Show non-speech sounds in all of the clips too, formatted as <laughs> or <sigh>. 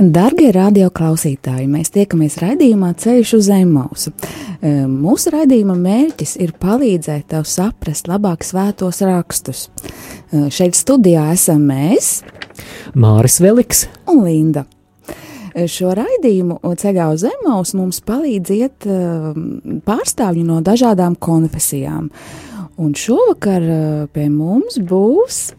Darbie radioklausītāji, mēs tiekamies raidījumā Ceļš uz Zemausu. E, mūsu raidījuma mērķis ir palīdzēt tev saprast labāk svētos rakstus. E, šeit studijā esam mēs, Māris Veliks un Linda. E, šo raidījumu ceļā uz Zemausu mums palīdz iet pārstāvji no dažādām konfesijām. Un šovakar pie mums būs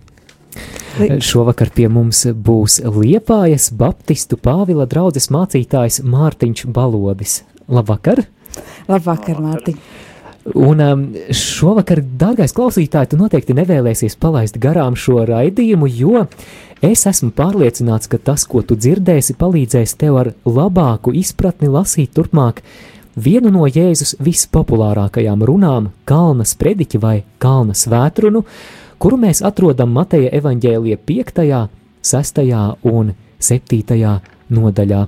Šovakar pie mums būs Liepājas Baptistu Pāvila draudzes mācītājs Mārtiņš Balodis. Labvakar! Labvakar, Mārtiņ! Un šovakar, dārgais klausītāj, tu noteikti nevēlēsies palaist garām šo raidījumu, jo es esmu pārliecināts, ka tas, ko tu dzirdēsi, palīdzēs tev ar labāku izpratni lasīt turpmāk vienu no Jēzus vispopulārākajām runām - Kalnas prediķi vai Kalnas vētrunu, kuru mēs atrodam Mateja evaņģēlija 5., 6. un 7. nodaļā.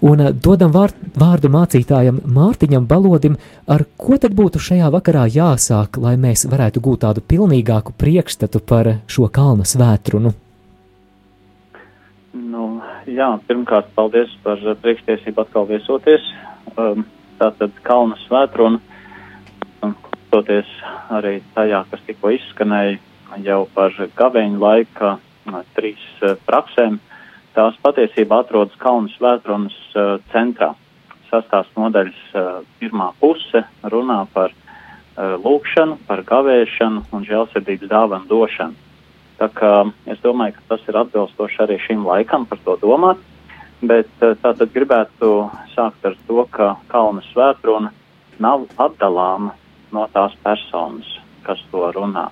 Un eh, dodam vār, vārdu mācītājam Mārtiņam Balodim, ar ko tad būtu šajā vakarā jāsāk, lai mēs varētu gūt tādu pilnīgāku priekšstatu par šo kalna svētrunu? Nu, jā, pirmkārt, paldies par priekštiesību atkal viesoties. Um, tātad kalna svētruna Toties arī tajā, kas tikko izskanēja jau par gaveņu laika trīs praksēm, tās patiesībā atrodas Kalnas vētrunas centrā. Sastās nodaļas pirmā puse runā par lūkšanu, par gavēšanu un žēlsirdības dāvanu došanu. Tā kā es domāju, ka tas ir atbilstoši arī šim laikam par to domāt, bet tātad gribētu sākt ar to, ka Kalnas vētruna nav atdalāma no tās personas, kas to runā.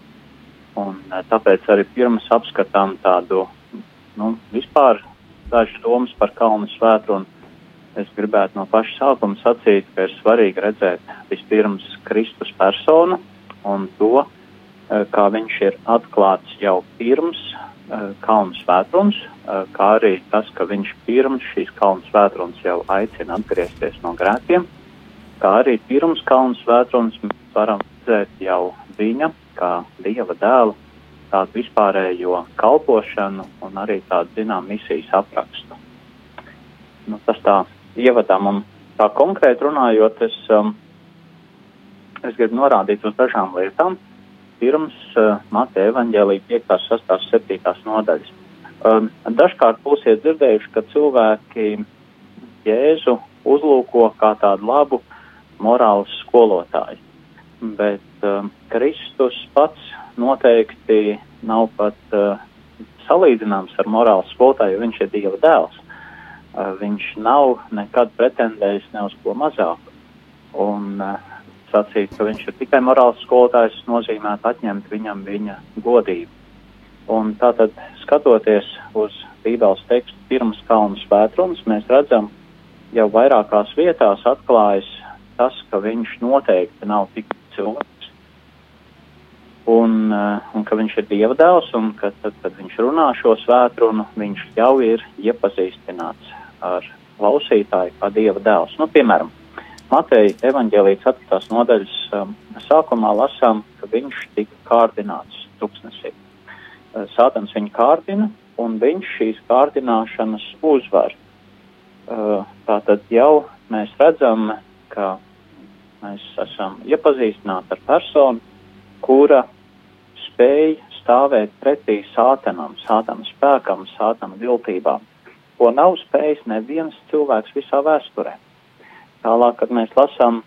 Un, eh, tāpēc arī pirms apskatām tādu nu, vispār dažas domas par kalnu svētru. Es gribētu no paša sākuma sacīt, ka ir svarīgi redzēt vispirms Kristus personu un to, eh, kā viņš ir atklāts jau pirms uh, kalnu svētrunas, kā arī tas, ka viņš pirms šīs kalnu svētrunas jau aicina atgriezties no grēkiem, kā arī pirms kalnu svētrunas varam redzēt jau viņa, kā dieva dēla, tādu vispārējo kalpošanu un arī tādu, zinām, misijas aprakstu. Nu, tas tā ievadām un tā konkrēti runājot, es, um, es gribu norādīt uz dažām lietām. Pirms uh, Mateja evaņģēlīja 5, 6, 7 nodaļas. Um, dažkārt būsiet dzirdējuši, ka cilvēki Jēzu uzlūko kā tādu labu morāls skolotāju bet uh, Kristus pats noteikti nav pat uh, salīdzināms ar morāles skolotāju, jo viņš ir Dieva dēls. Uh, viņš nav nekad pretendējis ne uz ko mazāku. Un uh, sacīt, ka viņš ir tikai morāls skolotājs, nozīmē atņemt viņam viņa godību. Un tātad, skatoties uz Bībeles tekstu pirms kalnu svētrunas, mēs redzam, jau vairākās vietās atklājas tas, ka viņš noteikti nav tik cilvēks. Un, uh, un ka viņš ir dieva dēls, un ka tad, kad viņš runā šo svētrunu, viņš jau ir iepazīstināts ar klausītāju kā dieva dēls. Nu, piemēram, Mateja evaņģēlīts atkritās nodaļas um, sākumā lasām, ka viņš tika kārdināts tuksnesī. Uh, Sātans viņu kārdina, un viņš šīs kārdināšanas uzvar. Uh, tātad jau mēs redzam, ka Mēs esam iepazīstināti ar personu, kura spēj stāvēt pretī sātanam, sātana spēkam, sātana viltībām, ko nav spējis neviens cilvēks visā vēsturē. Tālāk, kad mēs lasām,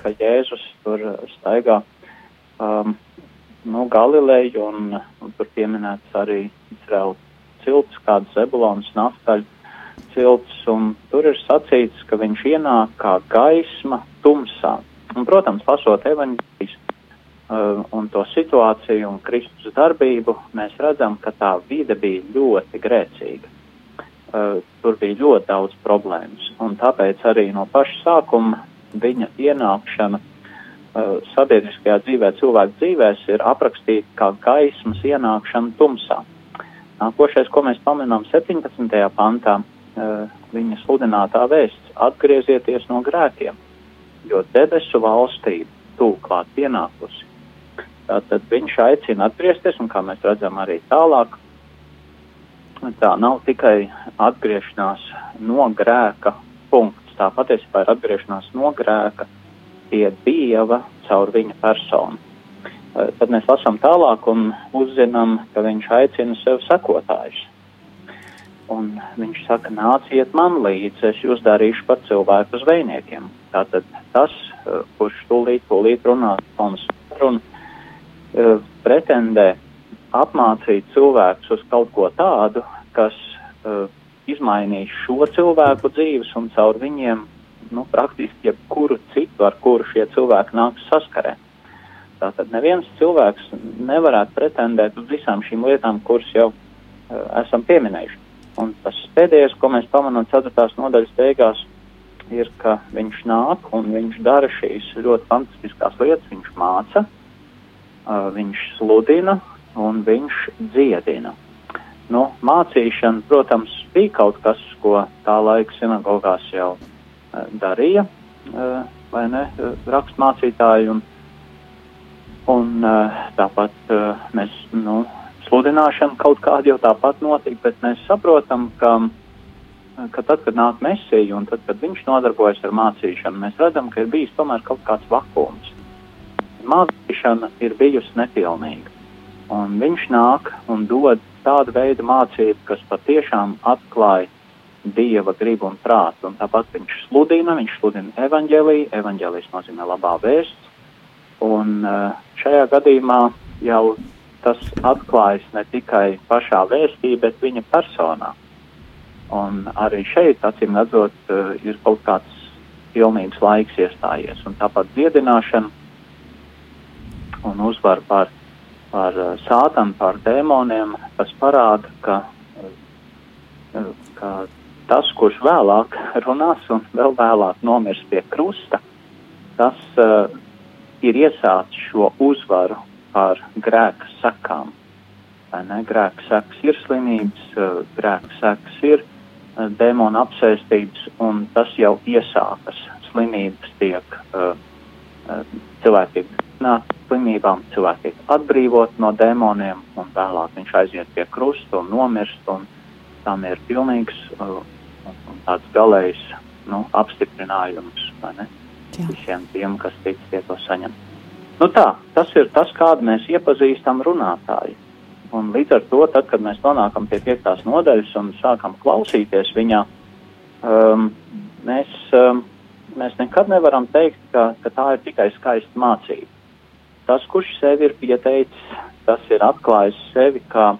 ka Jēzus tur staigā um, nu, Galileju un, un tur pieminēts arī Izraela cilts, kāds Zebulons, Naftaļs cilts, un tur ir sacīts, ka viņš ienāk kā gaisma tumsā. Un, protams, lasot evaņģēlijas uh, un to situāciju un Kristus darbību, mēs redzam, ka tā vide bija ļoti grēcīga. uh, tur bija ļoti daudz problēmas. Un tāpēc arī no paša sākuma viņa ienākšana uh, sabiedriskajā dzīvē, cilvēku dzīvēs, ir aprakstīta kā gaismas ienākšana tumsā. Nākošais, ko mēs pamanām 17. pantā, viņa sludinātā vēsts - atgriezieties no grēkiem, jo debesu valstība tūklāt pienākusi. Tātad viņš aicina atgriezties, un kā mēs redzam arī tālāk, tā nav tikai atgriešanās no grēka punkts, tā patiesībā ir atgriešanās no grēka pie Dieva caur viņa personu. Tad mēs lasām tālāk un uzzinām, ka viņš aicina sev sekotājus. Un viņš saka, nāciet man līdzi, es jūs darīšu par cilvēku zvejniekiem. Tātad tas, kurš tūlīt, tūlīt runā, un, un pretendē apmācīt cilvēkus uz kaut ko tādu, kas uh, izmainīs šo cilvēku dzīves un caur viņiem nu, praktiski jebkuru citu, ar kuru šie cilvēki nāks saskarē. Tātad neviens cilvēks nevarētu pretendēt uz visām šīm lietām, kuras jau uh, esam pieminējuši. Un tas pēdējais, ko mēs pamanām 4. nodaļas beigās, ir, ka viņš nāk un viņš dara šīs ļoti fantastiskās lietas. Viņš māca, uh, viņš sludina un viņš dziedina. Nu, mācīšana, protams, bija kaut kas, ko tā laika sinagogās jau uh, darīja, uh, vai ne, rakstmācītāji, un, un tāpat mēs, nu, sludināšana kaut kāda jau tāpat notika, bet mēs saprotam, ka, ka tad, kad nāk mesija un tad, kad viņš nodarbojas ar mācīšanu, mēs redzam, ka ir bijis tomēr kaut kāds vakums. Mācīšana ir bijusi nepilnīga, un viņš nāk un dod tādu veidu mācību, kas patiešām atklāja dieva gribu un prātu. Un tāpat viņš sludina, viņš sludina evaņģēlīju, evaņģēlijas nozīmē labā vēsts. Un uh, šajā gadījumā jau tas atklājas ne tikai pašā vēstī, bet viņa personā. Un arī šeit, acīm redzot, uh, ir kaut kāds pilnības laiks iestājies. Un tāpat dziedināšana un uzvar par par uh, sātanu, par dēmoniem, tas parāda, ka, uh, ka tas, kurš vēlāk <laughs> runās un vēl vēlāk nomirs pie krusta, tas uh, ir iesācis šo uzvaru pār grēka sakām. Grēka sekas ir slimības, uh, grēka sekas ir uh, dēmona apsēstības, un tas jau iesākas. Slimības tiek, uh, cilvēki tiek slimībām, cilvēki tiek atbrīvot no dēmoniem, un vēlāk viņš aiziet pie krusta un nomirst, un tam ir pilnīgs un tāds galējs nu, apstiprinājums visiem tiem, kas tic tie to saņem. Nu tā, tas ir tas, kādu mēs iepazīstam runātāju. Un līdz ar to, tad, kad mēs nonākam pie piektās nodaļas un sākam klausīties viņā, um, mēs, um, mēs nekad nevaram teikt, ka, ka tā ir tikai skaista mācība Tas, kurš sevi ir pieteicis, tas ir atklājis sevi kā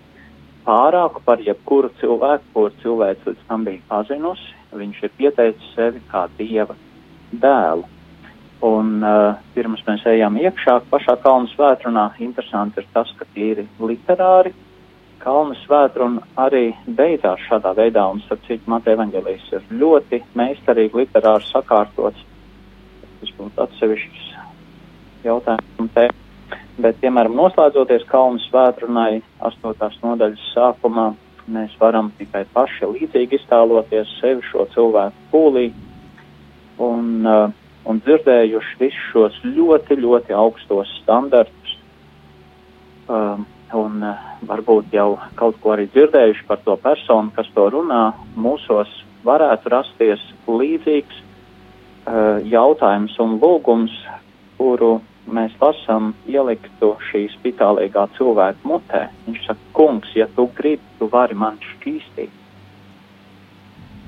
pārāku par jebkuru cilvēku, kur cilvēks līdz tam bija pazinusi. Viņš ir pieteicis sevi kā dieva dēlu. Un uh, pirms mēs ejam iekšā pašā kalnu svētrunā, interesanti ir tas, ka tīri literāri kalnu svētruna arī beidzās šādā veidā, un starp citu Mateja evaņģelijas ir ļoti meistarīgi literāri sakārtots. Tas būtu atsevišķs jautājumu te. Bet, piemēram, noslēdzoties kalnu svētrunai, astotās nodaļas sākumā, mēs varam tikai paši līdzīgi iztēloties sevi šo cilvēku pūlī un, uh, un dzirdējuši visus šos ļoti, ļoti augstos standartus. Um, un uh, varbūt jau kaut ko arī dzirdējuši par to personu, kas to runā, mūsos varētu rasties līdzīgs uh, jautājums un lūgums, kuru mēs lasām ieliktu šī spitālīgā cilvēka mutē. Viņš saka, kungs, ja tu gribi, tu vari man šķīstīt.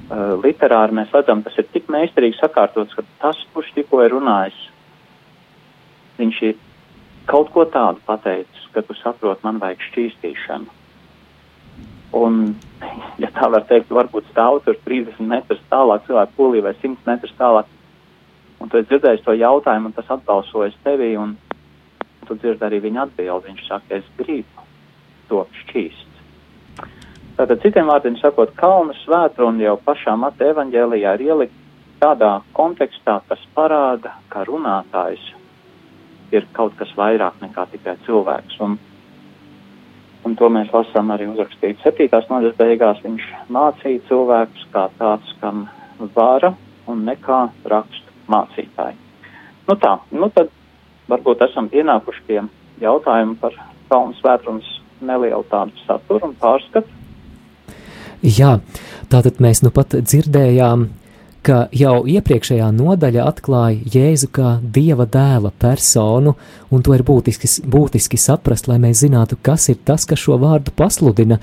Uh, literāri mēs redzam, tas ir tik meistarīgi sakārtots, ka tas, kurš tikko ir runājis, viņš ir kaut ko tādu pateicis, ka tu saproti, man vajag šķīstīšanu. Un, <laughs> ja tā var teikt, varbūt stāv tur 30 metrus tālāk, cilvēku pūlī vai 100 metrus tālāk, Un tu esi dzirdējis to jautājumu, un tas atbalsojas tevī, un tu dzirdi arī viņa atbildi. Viņš saka, es gribu to šķīst. Tātad, citiem vārdiem sakot, kalna svētruna jau pašā Mata evaņģēlijā ir ielikt tādā kontekstā, kas parāda, ka runātājs ir kaut kas vairāk nekā tikai cilvēks. Un, un to mēs lasām arī uzrakstīt septītās nodaļas beigās. Viņš mācīja cilvēkus kā tāds, kam vara un nekā rakstu mācītāji. Nu tā, nu tad varbūt esam pienākuši pie jautājuma par kalnu svētrunas nelielu tādu saturu un pārskatu. Jā, tātad mēs nu pat dzirdējām, ka jau iepriekšējā nodaļa atklāja Jēzu kā dieva dēla personu, un to ir būtiski, būtiski saprast, lai mēs zinātu, kas ir tas, kas šo vārdu pasludina.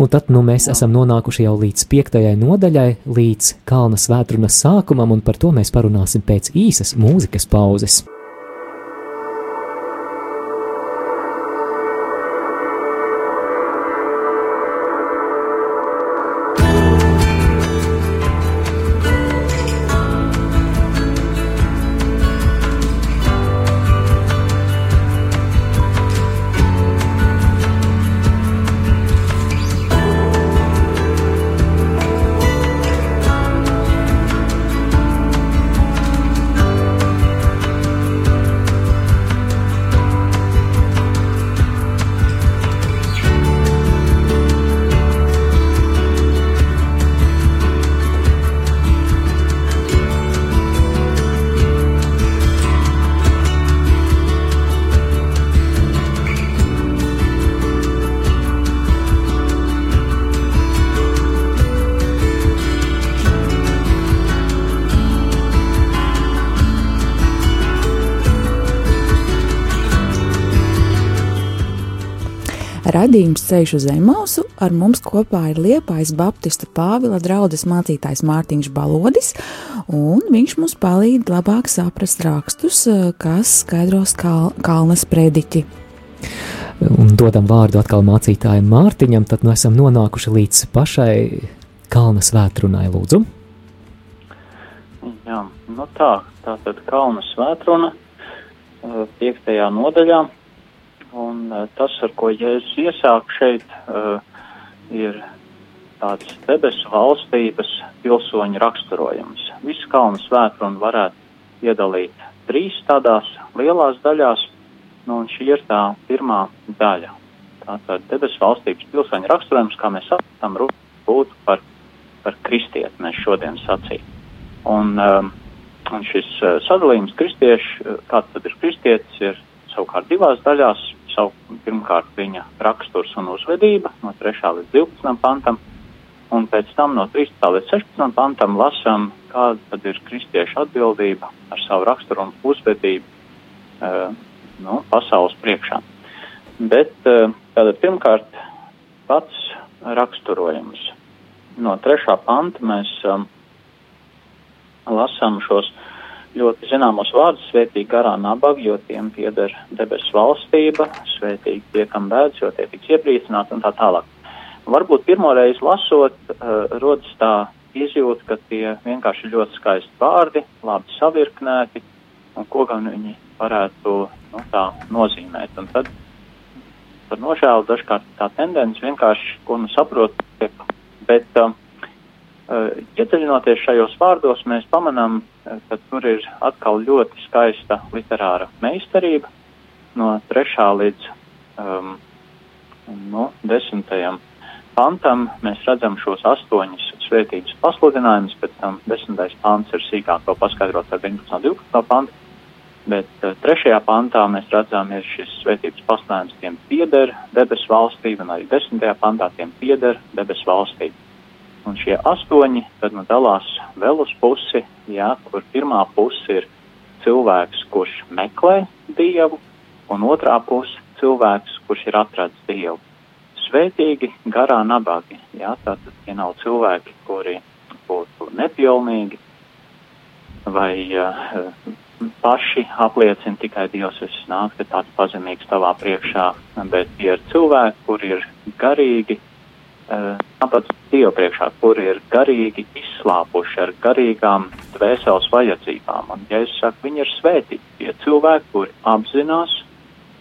Un tad nu, mēs esam nonākuši jau līdz piektajai nodaļai, līdz kalna svētrunas sākumam, un par to mēs parunāsim pēc īsas mūzikas pauzes. Ceļš uz Emausu ar mums kopā ir Liepais Baptista Pāvila draudzes mācītājs Mārtiņš Balodis, un viņš mums palīdz labāk saprast rakstus, eh, kas skaidros kal kalnas prediķi. Un dodam vārdu atkal mācītājiem Mārtiņam, tad nu esam nonākuši līdz pašai kalnas vētrunai, lūdzu. Jā, nu tā, tā tad kalnas vētruna eh, piektajā nodaļā Un uh, tas, ar ko Jēzus iesāk šeit, uh, ir tāds debesu valstības pilsoņu raksturojums. Visu kalnu svētkrunu varētu iedalīt trīs tādās lielās daļās, nu, un šī ir tā pirmā daļa. Tātad debesu valstības pilsoņu raksturojums, kā mēs saprotam, būtu par, par kristieti, mēs šodien sacītu. Un, um, un šis sadalījums kristieši, kāds tad ir kristietis, ir savukārt divās daļās savu, pirmkārt viņa raksturs un uzvedība no 3. līdz 12. pantam, un pēc tam no 13. līdz 16. pantam lasām, kāda tad ir kristiešu atbildība ar savu raksturu un uzvedību uh, nu, pasaules priekšā. Bet uh, tātad pirmkārt pats raksturojums. No 3. panta mēs um, lasām šos ļoti zināmos vārdus, svētīgi garā nabaga, jo tiem pieder debesu valstība, svētīgi tie, kam bēdz, jo tie tiks iepriecināti un tā tālāk. Varbūt pirmoreiz lasot, uh, rodas tā izjūta, ka tie vienkārši ļoti skaisti vārdi, labi savirknēti, un ko gan viņi varētu nu, tā nozīmēt. Un tad par nožēlu dažkārt tā tendence vienkārši, ko nu saprot, bet Uh, iedziļinoties šajos vārdos, mēs pamanām, uh, ka tur ir atkal ļoti skaista literāra meistarība no 3. līdz um, no 10. pantam. Mēs redzam šos astoņus svētības pasludinājumus, pēc tam 10. pants ir sīkāk to paskaidrots ar 11. un 12. pantu. Bet uh, trešajā pantā mēs redzam, ir šis svētības pasludinājums, tiem pieder debesu valstība, un arī desmitajā pantā tiem pieder debesu valstība. Un šie astoņi tad nu dalās vēl uz pusi, jā, kur pirmā puse ir cilvēks, kurš meklē dievu, un otrā puse cilvēks, kurš ir atradzis dievu. Svētīgi, garā nabagi, jā, tātad tie nav cilvēki, kuri būtu nepilnīgi vai uh, paši apliecina tikai Dievs, es nāku tāds pazemīgs tavā priekšā, bet tie ir cilvēki, kuri ir garīgi tāpat Dievu priekšā, kuri ir garīgi izslāpuši ar garīgām dvēseles vajadzībām. Un, ja es saku, viņi ir svētīti, tie cilvēki, kuri apzinās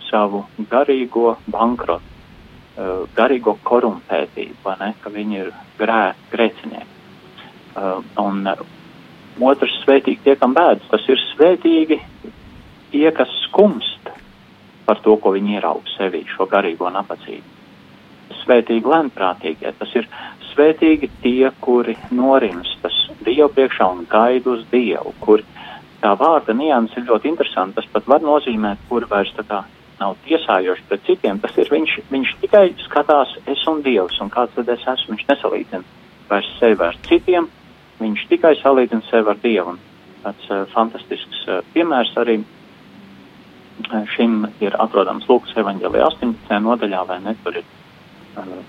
savu garīgo bankrotu. garīgo korumpētību, ne, ka viņi ir grē, grēcinieki. Un otrs svētīgi tie, kam bēdas, tas ir svētīgi tie, kas skumst par to, ko viņi ieraug sevī, šo garīgo nabadzību. Svētīgi lēnprātīgie, tas ir svētīgi tie, kuri norimstas Dievu priekšā un gaida uz Dievu, kur tā vārda nianses ir ļoti interesanta. Tas pat var nozīmēt, kur vairs tā kā nav tiesājoši pret citiem. Tas ir viņš, viņš tikai skatās es un Dievs, un kāds tad es esmu. Viņš nesalīdzina vairs sevi ar citiem, viņš tikai salīdzina sevi ar Dievu. Un tāds uh, fantastisks uh, piemērs arī uh, šim ir atrodams Lūkas evaņģēlī 18. nodaļā, vai ne, tur ir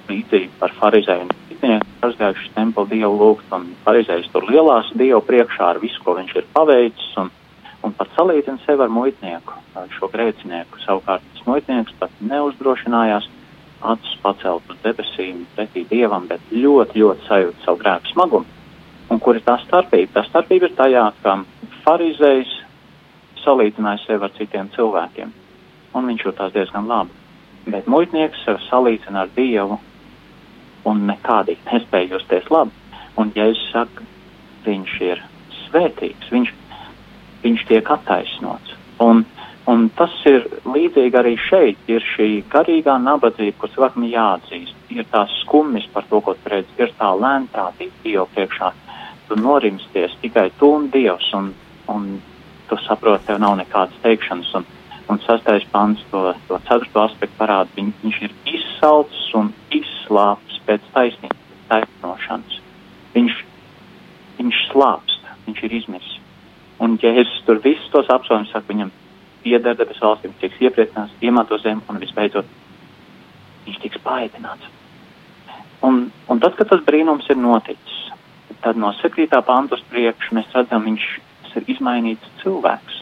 līdzīgi par farizēju un citnieku aizgājuši templi Dievu lūgt, un pareizais tur lielās Dievu priekšā ar visu, ko viņš ir paveicis, un, un pat salīdzina sevi ar muitnieku, šo grēcinieku. Savukārt tas muitnieks pat neuzdrošinājās acis pacelt uz debesīm pretī Dievam, bet ļoti, ļoti sajūt savu grēku smagumu. Un kur ir tā starpība? Tā starpība ir tajā, ka farizējs salīdzināja sevi ar citiem cilvēkiem, un viņš jutās diezgan labi. Bet muitnieks sev salīdzina ar Dievu, un nekādīgi nespēja justies labi. Un, ja es saku, viņš ir svētīgs, viņš, viņš tiek attaisnots. Un, un tas ir līdzīgi arī šeit, ir šī garīgā nabadzība, ko cilvēkam jāatzīst. Ir tās skumjas par to, ko redz, ir tā lēnprātība Dievu priekšā. Tu norimsties tikai tu un Dievs, un, un tu saproti, tev nav nekādas teikšanas. Un, un sastais pants to, to ceturto aspektu parāda, viņ, viņš ir izsalcis un izslāpts pēc taisnības, taisnošanas. Viņš, viņš slāpst, viņš ir izmisis. Un Jēzus tur visus tos apsvērums saka, viņam pieder debes valstīm, tiks iepriecināts, iemanto zem un visbeidzot viņš tiks paēdināts. Un, un tad, kad tas brīnums ir noticis, tad no 7. pantu uz priekšu mēs redzam, viņš ir izmainīts cilvēks.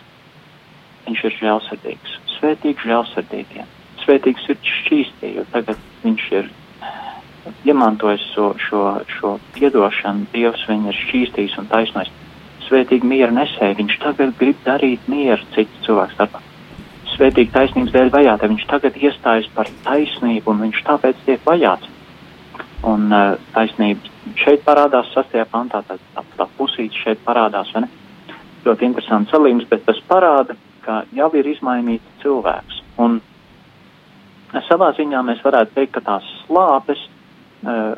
Viņš ir žēlsirdīgs, svētīgs žēlsirdīgiem, svētīgs ir šķīstī, jo tagad viņš ir iemantojis šo, šo, šo piedošanu, Dievs viņu ir šķīstījis un taisnojis. Svētīgi miera nesēja, viņš tagad grib darīt mieru citu cilvēku starpā. Svētīgi taisnības dēļ vajāta, viņš tagad iestājas par taisnību un viņš tāpēc tiek vajāts. Un uh, taisnība šeit parādās sastajā pantā, tā, tā, tā pusīte šeit parādās, vai ne? Ļoti interesants salījums, bet tas parāda, ka jau ir izmainīts cilvēks. Un savā ziņā mēs varētu teikt, ka tās slāpes uh,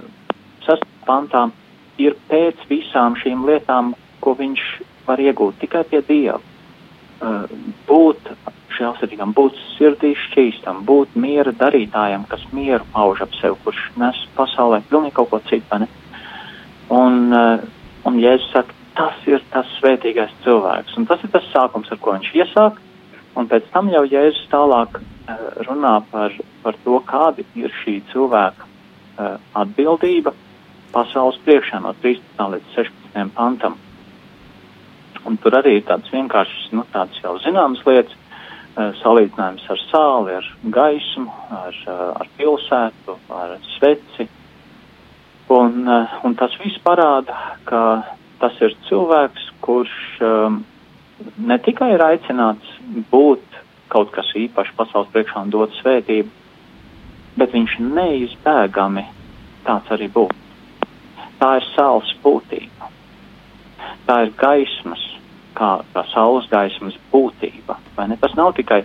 sastapantā ir pēc visām šīm lietām, ko viņš var iegūt tikai pie Dieva. Uh, būt žēlsirdīgam, būt sirdī šķīstam, būt miera darītājam, kas mieru pauž ap sevi, kurš nes pasaulē pilnīgi kaut ko citu. Un, uh, un Jēzus saka, tas ir tas svētīgais cilvēks, un tas ir tas sākums, ar ko viņš iesāk, un pēc tam jau Jēzus tālāk uh, runā par, par to, kādi ir šī cilvēka uh, atbildība pasaules priekšā no 13. līdz 16. pantam. Un tur arī ir tāds vienkāršs, nu, tāds jau zināmas lietas, uh, salīdzinājums ar sāli, ar gaismu, ar, ar pilsētu, ar sveci. Un, un tas viss parāda, ka tas ir cilvēks, kurš um, ne tikai ir aicināts būt kaut kas īpašs pasaules priekšā un dot svētību, bet viņš neizbēgami tāds arī būtu. Tā ir saules būtība. Tā ir gaismas, kā, kā saules gaismas būtība. Tas nav tikai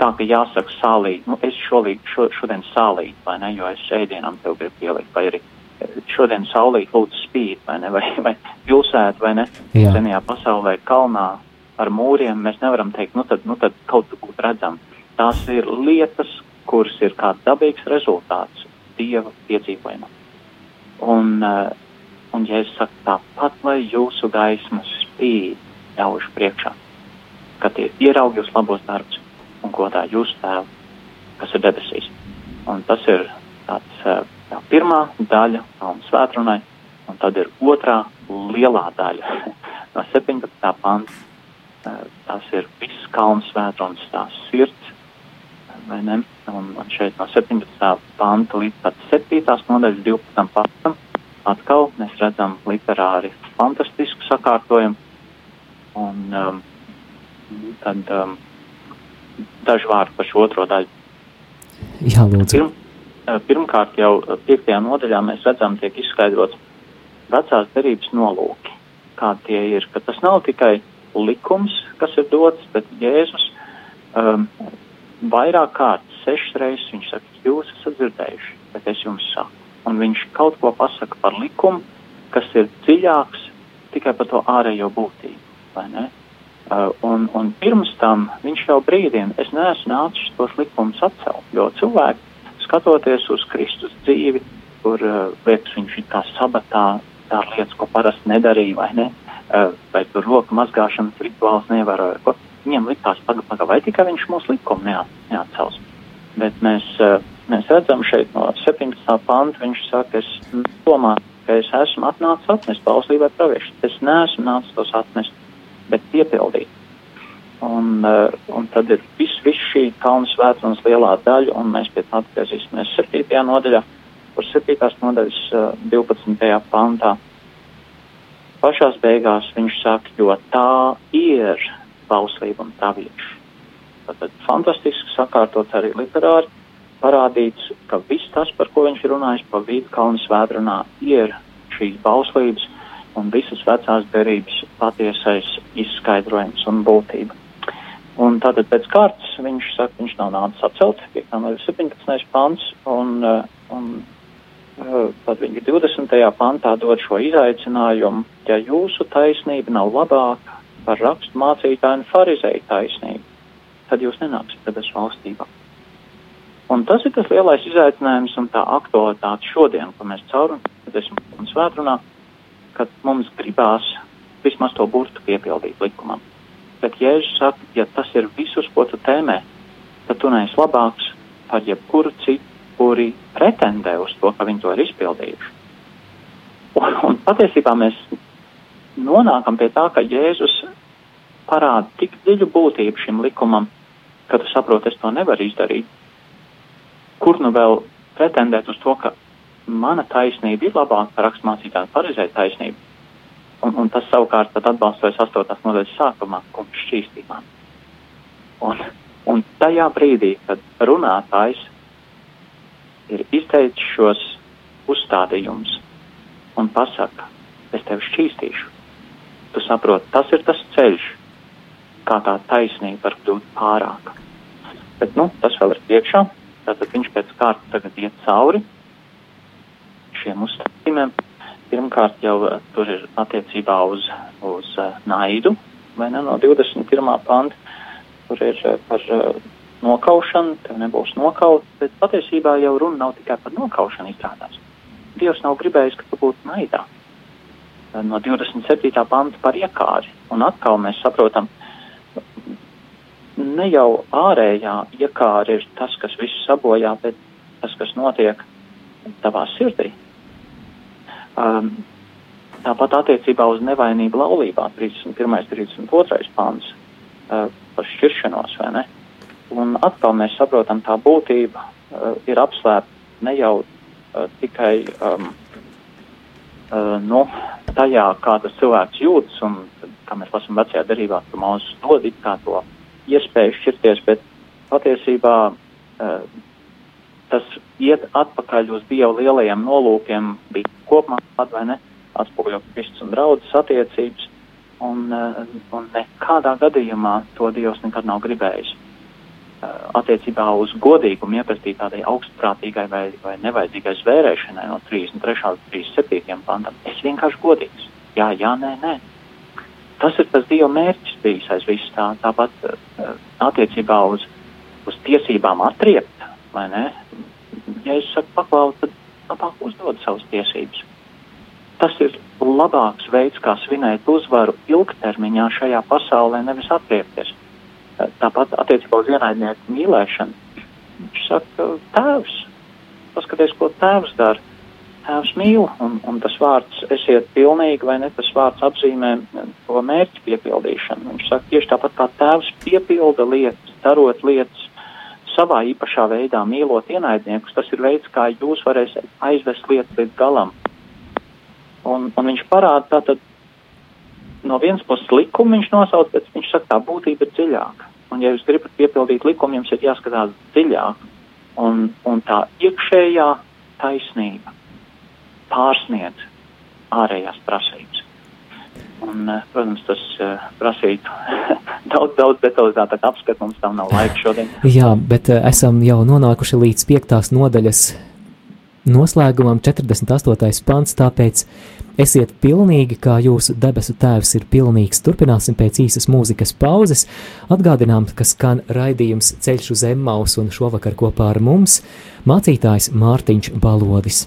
tā, ka jāsaka sālīt, nu es šolī, šo, šodien sālīt, vai ne, jo es ēdienam tev gribu pielikt, vai arī šodien saulīt lūdzu spīd, vai ne, <laughs> vai, vai pilsēt, vai ne, Jā. senajā pasaulē kalnā ar mūriem, mēs nevaram teikt, nu tad, nu tad kaut būt redzam. Tās ir lietas, kuras ir kā dabīgs rezultāts dieva piedzīvojumam. Un, uh, un ja es saku tāpat, lai jūsu gaismas spīd ļaužu priekšā, ka tie ieraug jūs labos darbus un godā jūsu tēvu, kas ir debesīs. Un tas ir tāds uh, tā pirmā daļa un svētrunai, un tad ir otrā lielā daļa <laughs> no 17. panta. Tas ir viss kalns svētrunas, tās sirds, vai ne? Un, un šeit no 17. panta līdz pat 7. nodaļas 12. pantam atkal mēs redzam literāri fantastisku sakārtojumu. Un um, tad um, daži vārdi par šo otro daļu. Jā, lūdzu. Pirm, pirmkārt jau piektajā nodaļā mēs redzam, tiek izskaidrots vecās derības nolūki, kādi tie ir, ka tas nav tikai likums, kas ir dots, bet Jēzus um, vairāk kārtas, sešas reizes viņš saka, jūs esat dzirdējuši, bet es jums saku. Un viņš kaut ko pasaka par likumu, kas ir dziļāks tikai par to ārējo būtību, vai ne? Uh, un, un pirms tam viņš jau brīdiem, es neesmu nācis tos likumus atcelt, jo cilvēki, skatoties uz Kristus dzīvi, kur uh, liekas viņš ir kā sabatā, tā lietas, ko parasti nedarīja, vai ne? Uh, vai tur roku mazgāšanas rituāls nevaroja, ko viņiem likās, paga, paga, vai tikai viņš mūsu likumu neat, neatcels. Bet mēs, uh, mēs redzam šeit no 17. panta, viņš saka, es domāju, ka es esmu atnācis atnest bauslībai praviešu. Es neesmu nācis tos atnest bet piepildīt. Un, uh, un tad ir viss vis šī kalnu svētdienas lielā daļa, un mēs pie tā atgriezīsimies 7. nodaļā, kur 7. nodaļas uh, 12. pantā. Pašās beigās viņš saka, jo tā ir bauslība un pravieši. Tad fantastiski sakārtot arī literāri parādīts, ka viss tas, par ko viņš ir runājis pa vidu kalnu svētdienā, ir šīs bauslības un visas vecās derības patiesais izskaidrojums un būtība. Un tātad pēc kārtas viņš saka, viņš nav nācis atcelt, 5. no 17. pants, un, uh, un uh, tad viņi 20. pantā dod šo izaicinājumu, ja jūsu taisnība nav labāka par rakstu mācītāju un farizēju taisnību, tad jūs nenāksiet debesu valstībā. Un tas ir tas lielais izaicinājums un tā aktualitāte šodien, ko mēs cauram desmit un svētrunā, kad mums gribās vismaz to burtu piepildīt likumam. Bet Jēzus saka, ja tas ir visus, ko tu tēmē, tad tu neesi labāks par jebkuru citu, kuri pretendē uz to, ka viņi to ir izpildījuši. Un, un patiesībā mēs nonākam pie tā, ka Jēzus parāda tik dziļu būtību šim likumam, ka tu saproti, es to nevaru izdarīt. Kur nu vēl pretendēt uz to, ka mana taisnība ir labāka par raksturmācītāju pareizai taisnību? Un, un tas savukārt tad atbalstojas 8. nodaļas sākumā, kungs šķīstībā. Un, un tajā brīdī, kad runātājs ir izteicis šos uzstādījumus un pasaka, es tevi šķīstīšu, tu saproti, tas ir tas ceļš, kā tā taisnība var kļūt pārāka. Bet, nu, tas vēl ir priekšā, tātad viņš pēc kārtas tagad iet cauri šiem uzstādījumiem Pirmkārt jau eh, tur ir attiecībā uz, uz uh, naidu, vai ne, no 21. panta, kur ir uh, par uh, nokaušanu, tev nebūs nokaut, bet patiesībā jau runa nav tikai par nokaušanu izrādās. Dievs nav gribējis, ka tu būtu naidā. No 27. panta par iekāri, un atkal mēs saprotam, ne jau ārējā iekāra ir tas, kas visu sabojā, bet tas, kas notiek tavā sirdī. Um, tāpat attiecībā uz nevainību laulībā 31. 32. pāns uh, par šķiršanos, vai ne? Un atkal mēs saprotam, tā būtība uh, ir apslēpta ne jau uh, tikai um, uh, nu, tajā, kā tas cilvēks jūtas, un kā mēs lasām vecajā derībā, ka mūsu dod it kā to iespēju šķirties, bet patiesībā uh, tas iet atpakaļ uz Dieva lielajiem nolūkiem, bija kopumā vai ne, atspoguļo Kristus un draudzes attiecības, un, eh, un nekādā gadījumā to Dievs nekad nav gribējis. Eh, attiecībā uz godīgumu ieprastīt tādai augstprātīgai vai, vai nevajadzīgai zvērēšanai no 33. līdz 37. pantam. Es vienkārši godīgs. Jā, jā, nē, nē. Tas ir tas Dieva mērķis bijis aiz visu tā. Tāpat uh, attiecībā uz, uz tiesībām atriept, vai ne? Ja es saku paklau, tad labāk uzdod savas tiesības. Tas ir labāks veids, kā svinēt uzvaru ilgtermiņā šajā pasaulē, nevis atriepties. Tāpat attiecībā uz ienaidnieku mīlēšanu. Viņš saka, tēvs, paskaties, ko tēvs dara. Tēvs mīl, un, un tas vārds esiet pilnīgi, vai ne, tas vārds apzīmē to mērķu piepildīšanu. Viņš saka, tieši tāpat kā tēvs piepilda lietas, darot lietas savā īpašā veidā mīlot ienaidniekus, tas ir veids, kā jūs varēsiet aizvest lietas līdz galam. Un, un viņš parāda tātad no vienas puses likumu viņš nosauc, bet viņš saka, tā būtība ir dziļāka. Un ja jūs gribat piepildīt likumu, jums ir jāskatās dziļāk. Un, un tā iekšējā taisnība pārsniedz ārējās prasības. Un, eh, protams, tas uh, prasītu <laughs> daudz, daudz detalizētāku apskatu. Mums tam nav laika šodien. Jā, bet uh, esam jau nonākuši līdz piektās nodaļas noslēgumam, 48. pants. Tāpēc esiet pilnīgi, kā jūsu debesu tēvs ir pilnīgs. Turpināsim pēc īsas mūzikas pauzes. Atgādinām, ka skan raidījums Ceļš uz Emmaus un šovakar kopā ar mums mācītājs Mārtiņš Balodis.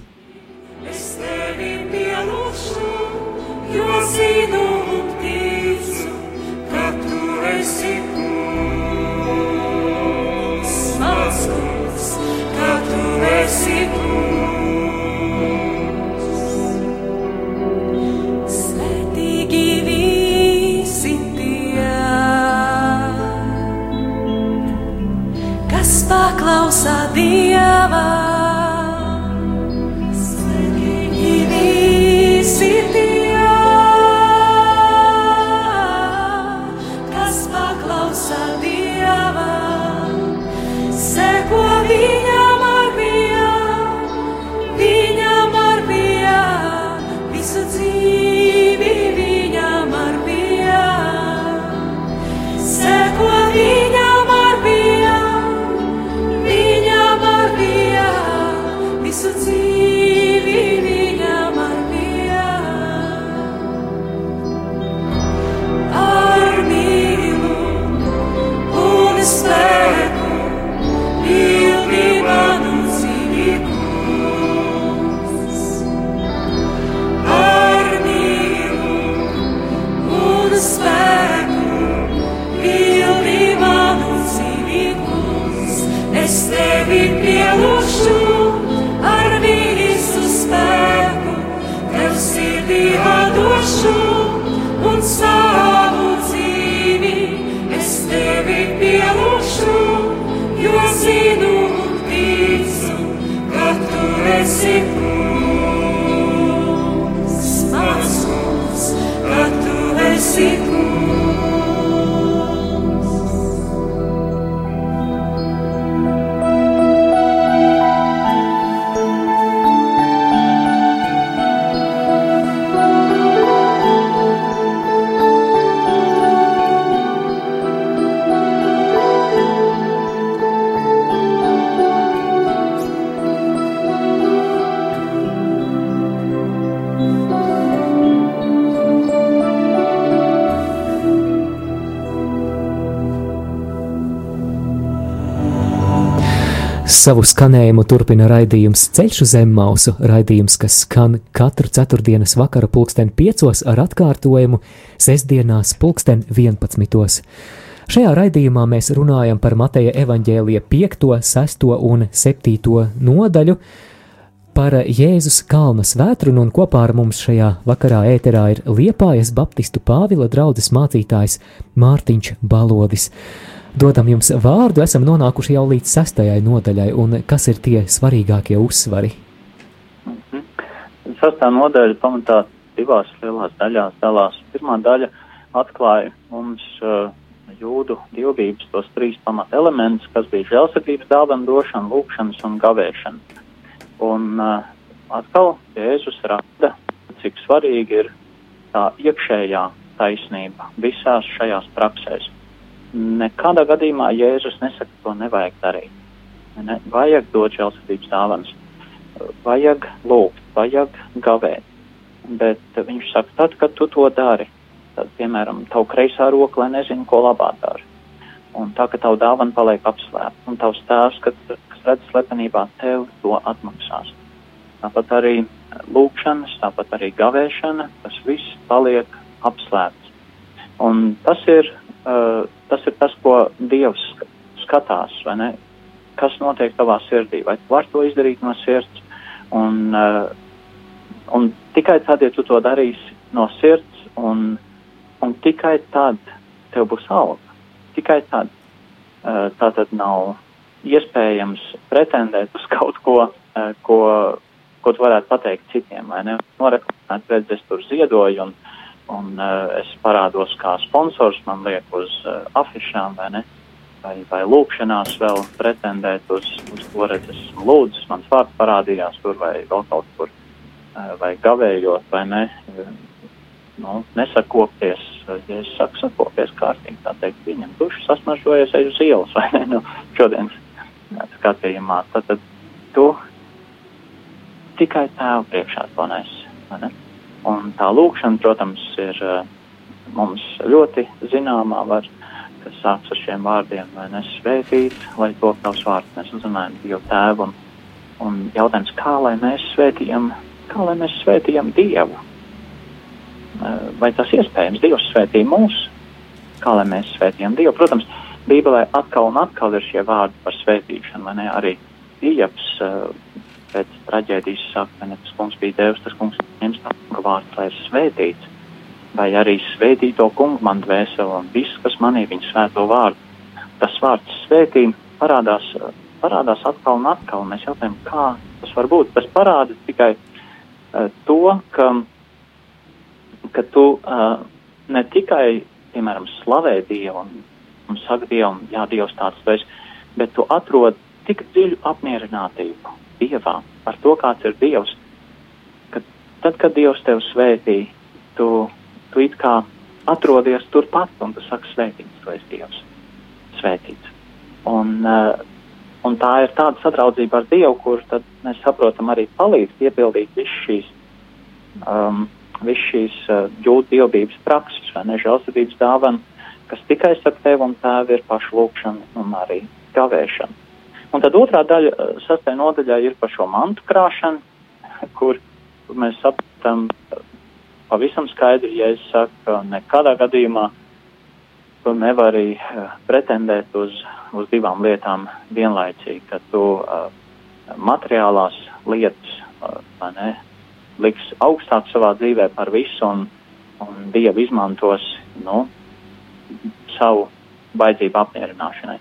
Savu skanējumu turpina raidījums Ceļš uz Zemmausu, raidījums, kas skan katru ceturtdienas vakaru pulksten piecos ar atkārtojumu sestdienās pulksten 11. Šajā raidījumā mēs runājam par Mateja evaņģēlija 5, 6 un 7 nodaļu, par Jēzus kalna svētrunu, un kopā ar mums šajā vakarā ēterā ir Liepājas Baptistu Pāvila draudzes mācītājs Mārtiņš Balodis. Dodam jums vārdu, esam nonākuši jau līdz sastajai nodaļai, un kas ir tie svarīgākie uzsvari? -hmm. Sastā nodaļa pamatā divās lielās daļās dalās. Pirmā daļa atklāja mums uh, jūdu dievbības tos trīs pamata elementus, kas bija žēlsirdības dāvana došana, lūkšanas un gavēšana. Un uh, atkal Jēzus rada, cik svarīgi ir tā iekšējā taisnība visās šajās praksēs nekādā gadījumā Jēzus nesaka, to nevajag darīt. Ne, vajag dot žēlsirdības dāvanas, vajag lūgt, vajag gavēt. Bet viņš saka, tad, kad tu to dari, tad, piemēram, tavu kreisā roka, lai nezinu, ko labā dari. Un tā, ka tavu dāvana paliek apslēpta, un tavs tēvs, kad, kas redz slepenībā, tev to atmaksās. Tāpat arī lūkšanas, tāpat arī gavēšana, tas viss paliek apslēpts. Un tas ir uh, tas ir tas, ko Dievs skatās, vai ne? Kas notiek tavā sirdī, vai tu vari to izdarīt no sirds? Un, uh, un tikai tad, ja tu to darīsi no sirds, un, un tikai tad tev būs alga. Tikai tad. Uh, tā tad nav iespējams pretendēt uz kaut ko, uh, ko, ko tu varētu pateikt citiem, vai ne? Noreklamēt, redz, es tur ziedoju, un, un uh, es parādos kā sponsors, man liek uz uh, afišām, vai ne? vai, vai lūkšanās vēl pretendēt uz, uz to, redz, esmu lūdzis, mans vārds parādījās tur vai vēl kaut kur, vai gavējot, vai ne, nu, nesakopties, ja es saku sakopties kārtīgi, tā teikt, viņam dušu sasmažojies ej uz ielas, <laughs> vai ne, nu, šodienas skatījumā, tad, tad tu tikai tēvu priekšā nes, vai ne? Un tā lūkšana, protams, ir uh, mums ļoti zināmā, var, kas sāks ar šiem vārdiem, vai nesvētīt, lai to tavs vārds mēs uzrunājam Dievu tēvu. Un, un jautājums, kā lai mēs svētījam, kā lai mēs svētījam Dievu? Vai tas iespējams? Dievs svētī mūs, kā lai mēs svētījam Dievu? Protams, Bībelē atkal un atkal ir šie vārdi par svētīšanu, vai ne? Arī Ieps pēc traģēdijas saka, ka ne tas kungs bija Dievs, tas kungs ņems tā kunga vārds, lai ir svētīts vai arī svētīto kungu man dvēseli un viss, kas manī viņa svēto vārdu. Tas vārds svētī parādās, parādās atkal un atkal. Mēs jautājam, kā tas var būt. Tas parāda tikai uh, to, ka, ka tu uh, ne tikai, piemēram, slavē Dievu un, un saka Dievam, jā, Dievs tāds tu esi, bet tu atrod tik dziļu apmierinātību Dievā par to, kāds ir Dievs, ka tad, kad Dievs tevi svētī, tu tu it kā atrodies turpat, un tu saki, svētīts, tu esi Dievs, svētīts. Un, uh, un tā ir tāda sadraudzība ar Dievu, kur mēs saprotam arī palīdz piepildīt visu šīs, um, visu šīs uh, jūtu dievbības prakses, vai ne, žēlsirdības dāvana, kas tikai starp tevi un tēvi ir pašlūkšana un arī gavēšana. Un tad otrā daļa, sastajā nodaļā ir par šo mantu krāšanu, <laughs> kur, mēs saprotam pavisam skaidri, ja es saku, ka nekādā gadījumā tu nevari uh, pretendēt uz, uz divām lietām vienlaicīgi, ka tu uh, materiālās lietas, uh, ne, liks augstāk savā dzīvē par visu un, un Dievu izmantos, nu, savu baidzību apmierināšanai.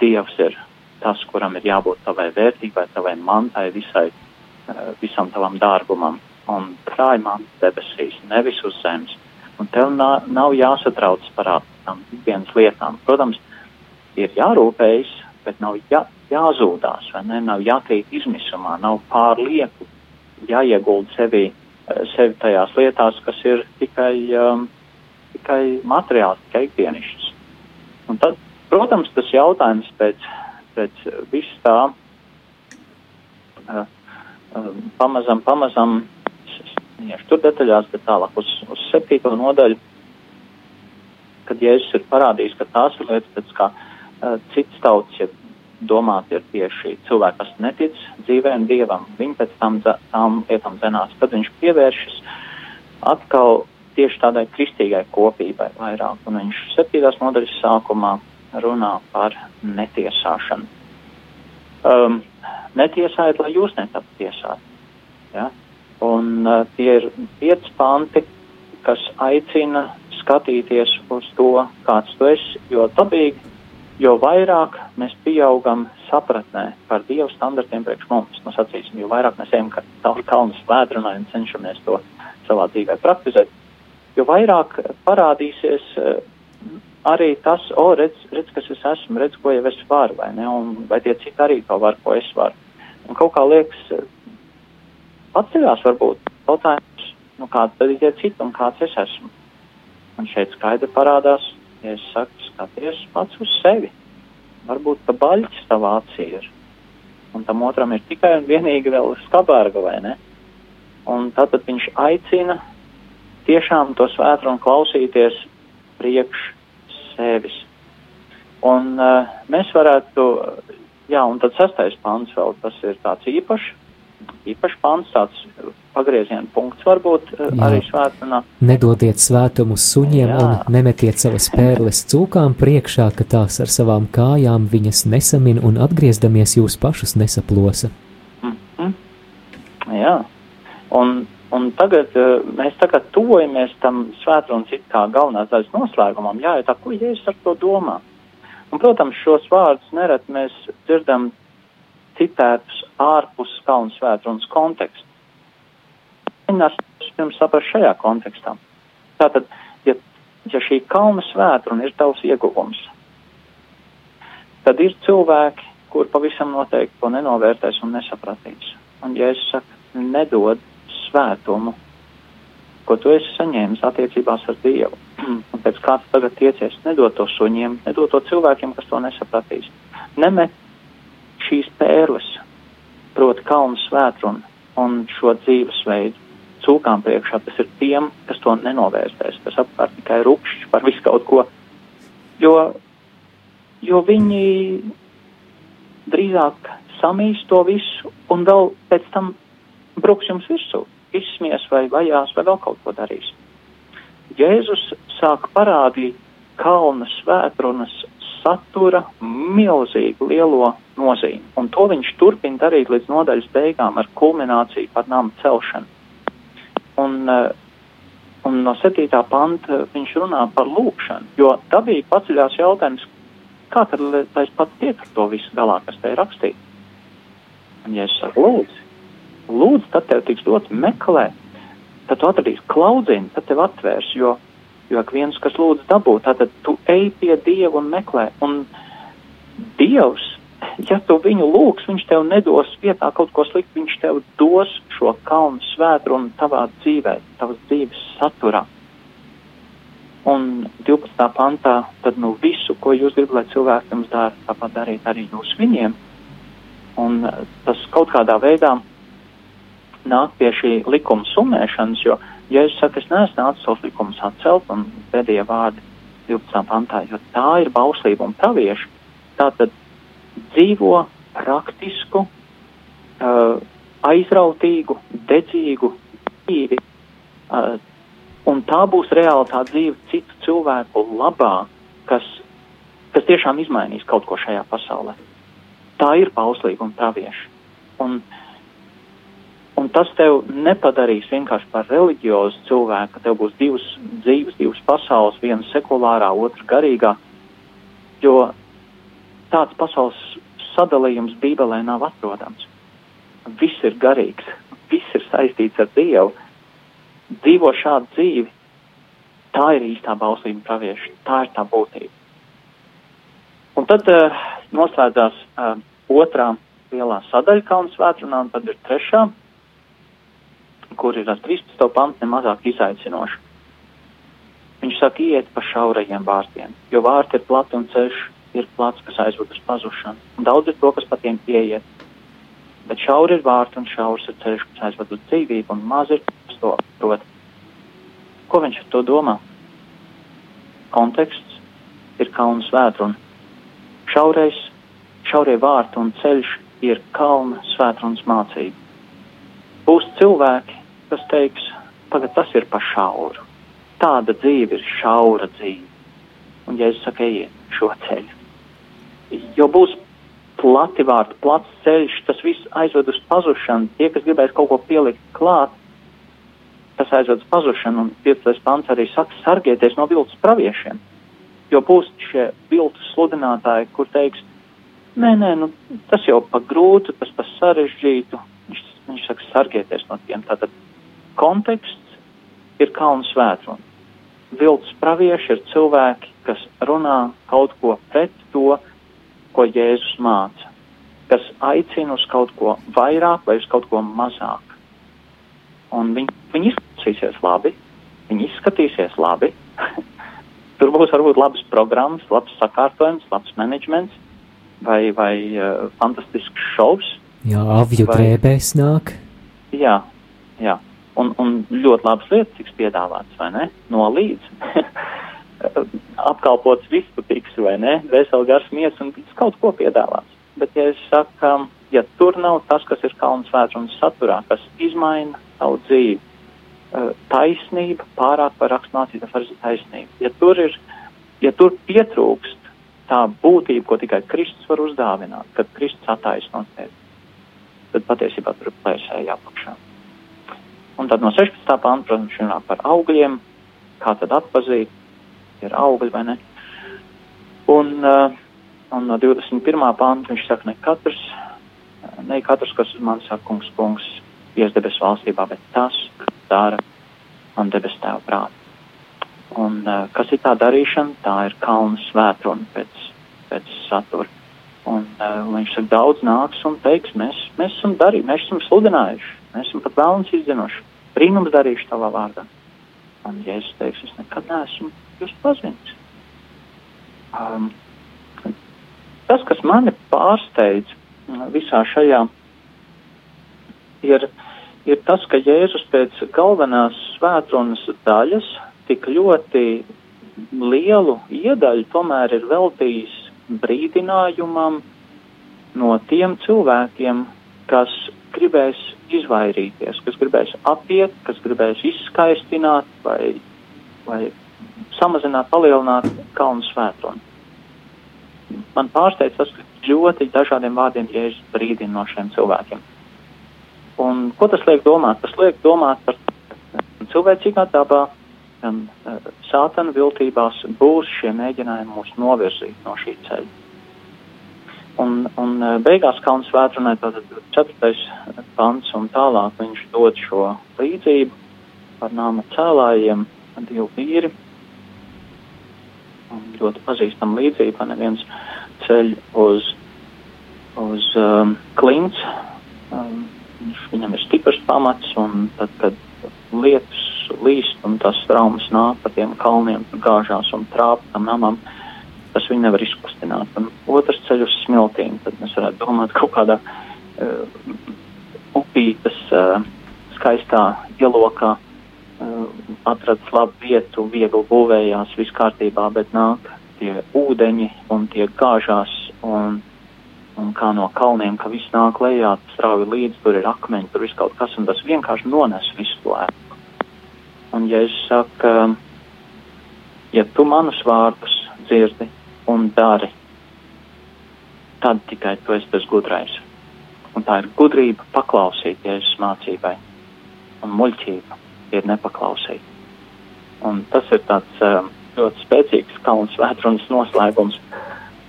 Dievs ir tas, kuram ir jābūt tavai vērtībai, tavai mantai, visai, uh, visam tavam dārgumam un krāj man debesīs, nevis uz zemes. Un tev nā, nav jāsatrauc par tām ikdienas lietām. Protams, ir jārūpējas, bet nav jā, jāzūdās, vai ne? Nav jākrīt izmisumā, nav pārlieku jāiegulda sevi, sevi tajās lietās, kas ir tikai, um, tikai materiāls, tikai ikdienišķis. Un tad, protams, tas jautājums pēc, pēc viss tā uh, um, pamazam, pamazam Iešu tur detaļās, bet tālāk uz, uz septīto nodaļu, kad Jēzus ir parādījis, ka tās ir lietas, pēc kā uh, cits tauts, ja domāt ir tieši cilvēki, kas netic dzīvēm Dievam, viņi pēc tam tām lietām zenās, tad viņš pievēršas atkal tieši tādai kristīgai kopībai vairāk, un viņš septītās nodaļas sākumā runā par netiesāšanu. Um, netiesājiet, lai jūs netaptu tiesāti. Ja? Un uh, tie ir pieci panti, kas aicina skatīties uz to, kāds tu esi, jo dabīgi, jo vairāk mēs pieaugam sapratnē par Dievu standartiem priekš mums, nu sacīsim, jo vairāk mēs ejam caur kalnu svētrunai un cenšamies to savā dzīvē praktizēt, jo vairāk parādīsies uh, arī tas, o, redz, redz, kas es esmu, redz, ko jau es varu, vai ne, un vai tie citi arī to var, ko es varu. Un kaut kā liekas, atceļās varbūt jautājums, nu kāds tad ir tie citi un kāds es esmu. Un šeit skaidri parādās, ja es saku, skaties pats uz sevi. Varbūt pa baļķis tavā acī ir. Un tam otram ir tikai un vienīgi vēl skabērga, vai ne? Un tātad viņš aicina tiešām to svētru un klausīties priekš sevis. Un uh, mēs varētu, jā, un tad sastais pants vēl, tas ir tāds īpašs, īpašs pants, tāds pagrieziena punkts varbūt eh, Jā. arī svētdienā. Nedodiet svētumu suņiem Jā. un nemetiet savas pērles cūkām priekšā, ka tās ar savām kājām viņas nesamin un atgriezdamies jūs pašus nesaplosa. Mm -hmm. Jā, un, un tagad eh, mēs tagad tuvojamies tam svētdienas it kā galvenās daļas noslēgumam. Jā, tā ko Jēzus ar to domā? Un, protams, šos vārdus nerad mēs dzirdam citētus ārpus kalnu svētrunas konteksta. Mēģināsim jums saprast šajā kontekstā. Tātad, ja, ja šī kalna svētruna ir tavs ieguvums, tad ir cilvēki, kur pavisam noteikti to nenovērtēs un nesapratīs. Un, ja es saku, nedod svētumu, ko tu esi saņēmis attiecībās ar Dievu, <clears throat> un pēc kā tu tagad tiecies, nedod to suņiem, nedod to cilvēkiem, kas to nesapratīs. Nemet šīs pērles, proti kalnu svētrunu un šo dzīvesveidu cūkām priekšā, tas ir tiem, kas to nenovērstēs, kas apkārt tikai rupšķi par visu kaut ko, jo, jo viņi drīzāk samīs to visu un vēl pēc tam bruks jums virsū, izsmies vai vajās vai vēl kaut ko darīs. Jēzus sāk parādīt kalna svētrunas satura milzīgu lielo nozīmi, un to viņš turpina darīt līdz nodaļas beigām ar kulmināciju par nama celšanu. Un, eh, un no 7. panta viņš runā par lūkšanu, jo dabīgi paceļās jautājums, kā tad es pats tiek ar to visu galā, kas te ir rakstīts. Un, ja es saku, lūdzu, lūdzu, tad tev tiks dots meklēt, tad tu atradīsi klaudziņu, tad tev atvērs, jo, jo ik viens, kas lūdz dabūt, tad tu ej pie Dieva un meklē. Un Dievs, ja tu viņu lūgs, viņš tev nedos vietā kaut ko sliktu, viņš tev dos šo kalnu svētru un tavā dzīvē, tavas dzīves saturā. Un 12. pantā, tad nu visu, ko jūs gribat, lai cilvēki jums dara, tāpat darīt arī jūs viņiem. Un tas kaut kādā veidā nāk pie šī likuma summēšanas, jo, ja es saku, es neesmu nācis tos likumus atcelt un pēdējie vārdi 12. pantā, jo tā ir bauslība un pravieši, tā tad dzīvo praktisku, uh, aizrautīgu, dedzīgu dzīvi, uh, un tā būs reāli tā dzīve citu cilvēku labā, kas, kas tiešām izmainīs kaut ko šajā pasaulē. Tā ir bauslība un pravieši. Un, un tas tev nepadarīs vienkārši par reliģiozu cilvēku, ka tev būs divas dzīves, divas pasaules, viena sekulārā, otra garīgā, jo tāds pasaules sadalījums Bībelē nav atrodams. Viss ir garīgs, viss ir saistīts ar Dievu. Dzīvo šādu dzīvi, tā ir īstā bauslība pravieši, tā ir tā būtība. Un tad uh, noslēdzās uh, otrā lielā sadaļa Kalnu svētrunā, un tad ir trešā, kur ir ar 13. pantu nemazāk izaicinoša. Viņš saka, iet pa šaurajiem vārtiem, jo vārti ir plati un ceļš ir plats, kas aizved uz pazušanu. Un daudz ir to, kas pa tiem ieiet. Bet šauri ir vārti un šaurs ir ceļš, kas aizved uz dzīvību, un maz ir, to prot. Ko viņš ar to domā? Konteksts ir kalnu svētruna Šaurais, šaurie vārti un ceļš ir kalna svētrunas mācība. Būs cilvēki, kas teiks, pagad tas ir pa šauru. Tāda dzīve ir šaura dzīve. Un ja es saku, ejiet šo ceļu, jo būs plati vārti, plats ceļš, tas viss aizved uz pazušanu. Tie, kas gribēs kaut ko pielikt klāt, tas aizved uz pazušanu. Un 15. pants arī saka, sargieties no viltus praviešiem Jo būs šie viltus sludinātāji, kur teiks, nē, nē, nu, tas jau pa grūtu, tas pa sarežģītu. Viņš, viņš saka, sargieties no tiem. Tātad konteksts ir kalnu svētruna. Viltus pravieši ir cilvēki, kas runā kaut ko pret to, ko Jēzus māca, kas aicina uz kaut ko vairāk vai uz kaut ko mazāk. Un viņi, viņi izskatīsies labi, viņi izskatīsies labi, <laughs> Tur būs varbūt labas programmas, labs sakārtojums, labs menedžments vai, vai uh, fantastisks šovs. Jā, avju drēbēs nāk. Jā, jā. Un, un ļoti labas lietas tiks piedāvāts, vai ne? No līdz. <laughs> Apkalpots viss tiks, vai ne? Veseli gars mies un kaut ko piedāvāts. Bet, ja es saku, ja tur nav tas, kas ir kalns vētrums saturā, kas izmaina savu dzīvi, Eh, taisnība pārāk par raksturmācību, tas var būt taisnība. Ja tur ir, ja tur pietrūkst tā būtība, ko tikai Kristus var uzdāvināt, kad Kristus attaisno tevi, tad patiesībā tur ir plēsēji apakšā. Un tad no 16. pānta, protams, runā par augļiem, kā tad atpazīt, ir augļi vai ne. Un, uh, un no 21. pānta viņš saka, ne katrs, ne katrs, kas uz mani saka, kungs, kungs, iesdebes valstībā, bet tas, dara man debes tēva prātu. Un uh, kas ir tā darīšana? Tā ir kalna svētruna pēc, pēc satura. viņš saka, daudz nāks un teiks, mēs, mēs esam darījuši, mēs esam sludinājuši, mēs esam pat vēlams izzinuši, brīnums darījuši tavā vārdā. Un Jēzus teiks, es nekad neesmu jūs pazinis. Um, tas, kas mani pārsteidz uh, visā šajā, ir, ir tas, ka Jēzus pēc galvenās svētrunas daļas tik ļoti lielu iedaļu tomēr ir veltījis brīdinājumam no tiem cilvēkiem, kas gribēs izvairīties, kas gribēs apiet, kas gribēs izskaistināt vai, vai samazināt, palielināt kalnu svētrumu. Man pārsteidz tas, ka ļoti dažādiem vārdiem Jēzus brīdina no šiem cilvēkiem. Un ko tas liek domāt? Tas liek domāt par cilvēcīgā dabā, gan uh, sātana viltībās būs šie mēģinājumi mūs novirzīt no šī ceļa. Un, un uh, beigās Kalns vētrunē tātad 4. pants un tālāk viņš dod šo līdzību par nāma cēlājiem, divi vīri, ļoti pazīstama līdzība. Neviens ceļ uz, uz um, klints, um, viņam ir stiprs pamats, un tad, kad lietus līst un tas traumas nāk pa tiem kalniem, gāžās un trāp tam namam, tas viņu nevar izkustināt. Un otrs ceļ uz smiltīm, tad mēs varētu domāt kaut kādā uh, upītas uh, skaistā ielokā uh, atradas labu vietu, viegli būvējās, viss kārtībā, bet nāk tie ūdeņi un tie gāžās un, un kā no kalniem, ka viss nāk lejā, strauji līdzi, tur ir akmeņi, tur viss kaut kas, un tas vienkārši nones visu to ēku. Un ja es saku, ja tu manus vārdus dzirdi un dari, tad tikai tu esi tas gudrais. Un tā ir gudrība paklausīt Jēzus mācībai, un muļķība ir nepaklausīt. Un tas ir tāds um, ļoti spēcīgs kalns vētrunas noslēgums,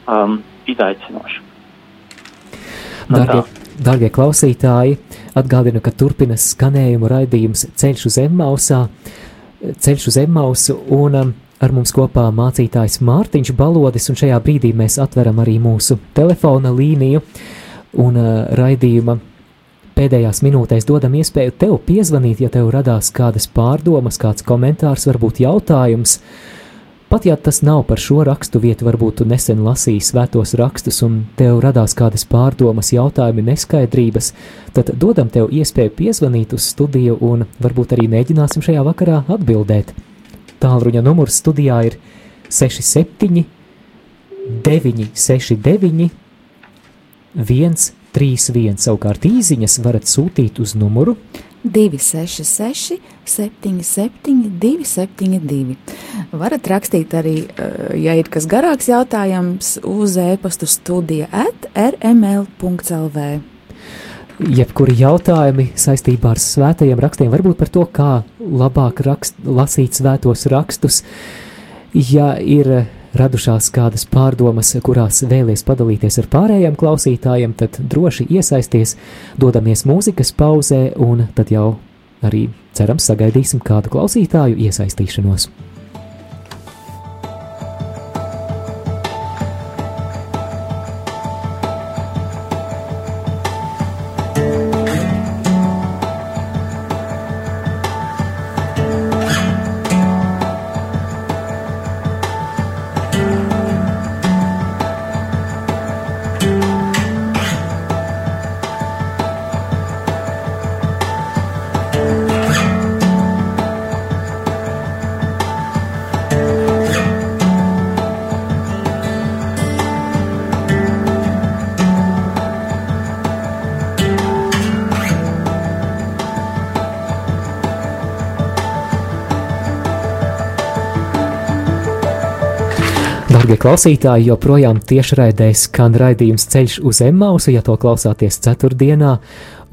um, izaicinošs. Nu Darbie, darbie klausītāji, atgādinu, ka turpina skanējumu raidījums Ceļš uz Emmausā, Ceļš uz Emmausu, un um, ar mums kopā mācītājs Mārtiņš Balodis, un šajā brīdī mēs atveram arī mūsu telefona līniju un uh, raidījuma pēdējās minūtēs dodam iespēju tev piezvanīt, ja tev radās kādas pārdomas, kāds komentārs, varbūt jautājums. Pat ja tas nav par šo rakstu vietu, varbūt tu nesen lasīji svētos rakstus un tev radās kādas pārdomas, jautājumi, neskaidrības, tad dodam tev iespēju piezvanīt uz studiju un varbūt arī mēģināsim šajā vakarā atbildēt. Tālruņa numurs studijā ir 67 969 1 31. Savukārt īsiņas varat sūtīt uz numuru 266, 77, 272. Varat rakstīt arī, eh, ja ir kas garāks jautājums, uz e-pastu studija at rml.lv. Jebkuri jautājumi saistībā ar svētajiem rakstiem, varbūt par to, kā labāk rakst, lasīt svētos rakstus, ja ir radušās kādas pārdomas, kurās vēlies padalīties ar pārējiem klausītājiem, tad droši iesaisties, dodamies mūzikas pauzē, un tad jau arī cerams sagaidīsim kādu klausītāju iesaistīšanos. Klausītāji, joprojām tiešraidē skan raidījums Ceļš uz Emmausu, ja to klausāties ceturtdienā,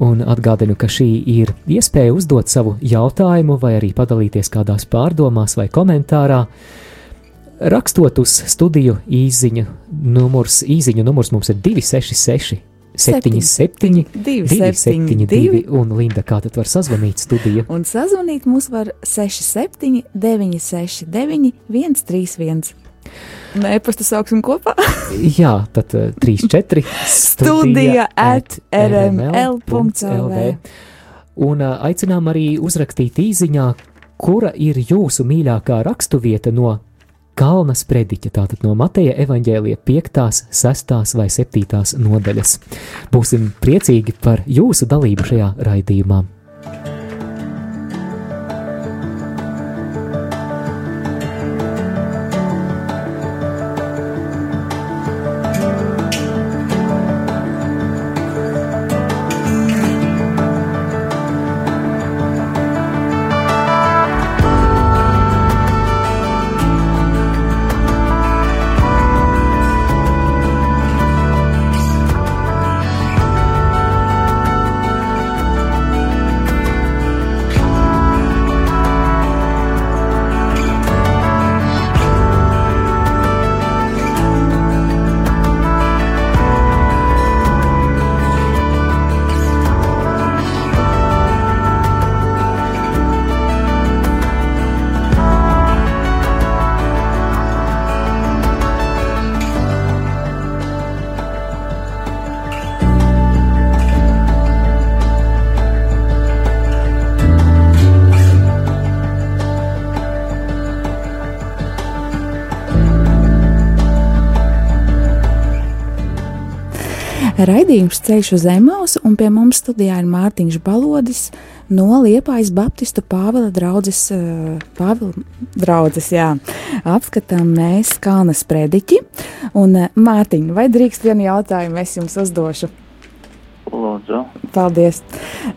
un atgādinu, ka šī ir iespēja uzdot savu jautājumu vai arī padalīties kādās pārdomās vai komentārā. Rakstot uz studiju īziņu numurs, īziņu numurs mums ir 266 77, 272, un Linda, kā tad var sazvanīt studiju? Un sazvanīt mūs var 67, 969, 131. Un e-pasta sauksim kopā. <laughs> Jā, tad uh, 3, 4 Studija at rml.lv. Un uh, aicinām arī uzrakstīt īziņā, kura ir jūsu mīļākā raksturvieta no Kalna sprediķa, tātad no Mateja evaņģēlija 5, 6 vai 7 nodaļas. Būsim priecīgi par jūsu dalību šajā raidījumā. Raidījums ceļš uz Emausu, un pie mums studijā ir Mārtiņš Balodis no Liepājas Baptistu Pāvila draudzes, eh, Pāvila draudzes, jā. Apskatām mēs Kalnas prediķi, un eh, Mārtiņ, vai drīkst vienu jautājumu es jums uzdošu? Lūdzu. Paldies.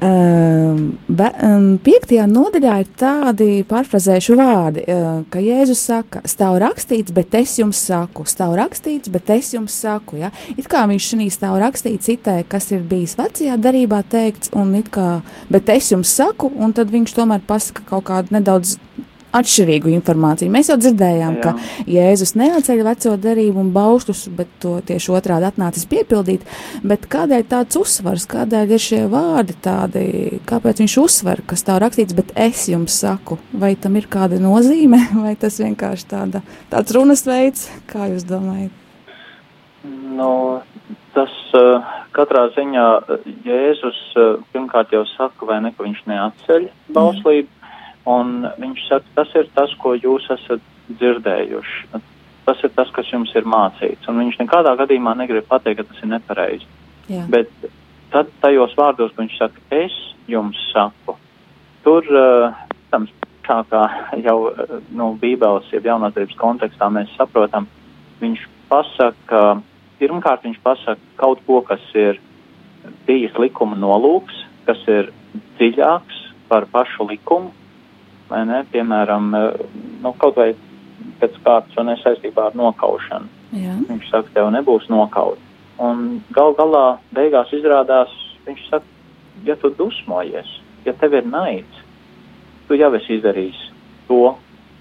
Um, be, um, piektajā nodaļā ir tādi pārfrazējuši vārdi, uh, ka Jēzus saka, stāv rakstīts, bet es jums saku, stāv rakstīts, bet es jums saku. Ja? It kā viņš šī stāv rakstīts citē, kas ir bijis vecajā darībā teikts, un it kā, bet es jums saku, un tad viņš tomēr pasaka kaut kādu nedaudz atšķirīgu informāciju. Mēs jau dzirdējām, Jā. ka Jēzus neatceļ veco derību un baušļus, bet to tieši otrādi atnācis piepildīt. Bet kādēļ tāds uzsvars, kādēļ ir šie vārdi tādi, kāpēc viņš uzsver, kas tā rakstīts, bet es jums saku, vai tam ir kāda nozīme, <laughs> vai tas vienkārši tāda, tāds runas veids, kā jūs domājat? Nu, tas uh, katrā ziņā Jēzus uh, pirmkārt jau saka, vai ne, ka viņš neatceļ bauslību. Un viņš saka, tas ir tas, ko jūs esat dzirdējuši. Tas ir tas, kas jums ir mācīts. Un viņš nekādā gadījumā negrib pateikt, ka tas ir nepareizi. Jā. Bet tad tajos vārdos, ko viņš saka, es jums saku, tur, protams, tā kā jau nu, Bībeles, jeb jaunatības kontekstā mēs saprotam, viņš pasaka, pirmkārt viņš pasaka kaut ko, kas ir bijis likuma nolūks, kas ir dziļāks par pašu likumu, vai ne, piemēram, eh, nu, kaut vai pēc kārtas un saistībā ar nokaušanu. Jā. Viņš saka, tev nebūs nokaut. Un gal galā beigās izrādās, viņš saka, ja tu dusmojies, ja tev ir naids, tu jau esi izdarījis to,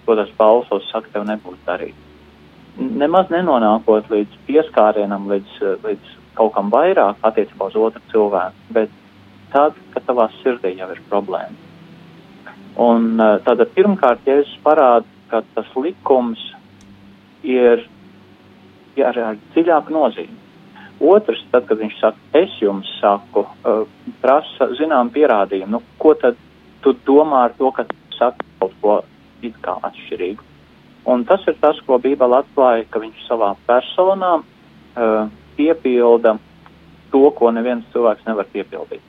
ko tas Pauls saka, tev nebūs darīt. Nemaz nenonākot līdz pieskārienam, līdz, līdz kaut kam vairāk attiecībā uz otru cilvēku, bet tad, kad tavā sirdī jau ir problēma Un eh, tātad pirmkārt Jēzus parāda, ka tas likums ir jā, ar dziļāku nozīmi. Otrs, tad, kad viņš saka, es jums saku, uh, prasa zinām pierādījumu, nu, ko tad tu domā ar to, ka saka kaut ko it kā atšķirīgu. Un tas ir tas, ko Bībele atklāja, ka viņš savā personā uh, piepilda to, ko neviens cilvēks nevar piepildīt.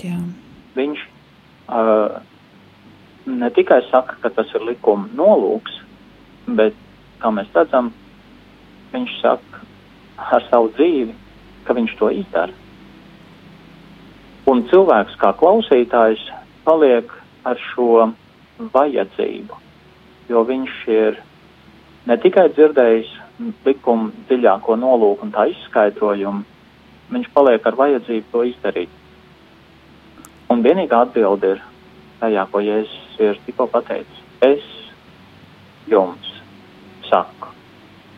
Jā. Viņš uh, ne tikai saka, ka tas ir likuma nolūks, bet, kā mēs redzam, viņš saka ar savu dzīvi, ka viņš to izdara. Un cilvēks kā klausītājs paliek ar šo vajadzību, jo viņš ir ne tikai dzirdējis likuma dziļāko nolūku un tā izskaidrojumu, viņš paliek ar vajadzību to izdarīt. Un vienīgā atbilde ir tajā, ko Jēzus ir tikko pateicis. Es jums saku.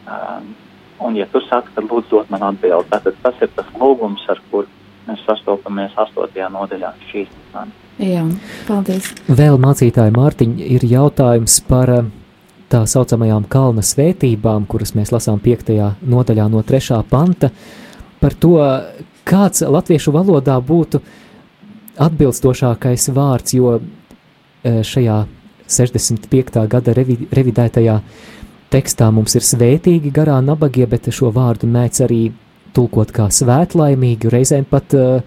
Um, un, ja tu saki, tad lūdzu dot man atbildi. Tātad tas ir tas lūgums, ar kur mēs sastopamies 8. nodaļā šīs dienas. Jā, paldies. Vēl mācītāji Mārtiņa ir jautājums par tā saucamajām kalna svētībām, kuras mēs lasām 5. nodaļā no 3. panta, par to, kāds latviešu valodā būtu atbilstošākais vārds, jo šajā 65. gada revi, revidētajā tekstā mums ir svētīgi garā nabagie, bet šo vārdu mēdz arī tulkot kā svētlaimīgi, reizēm pat uh,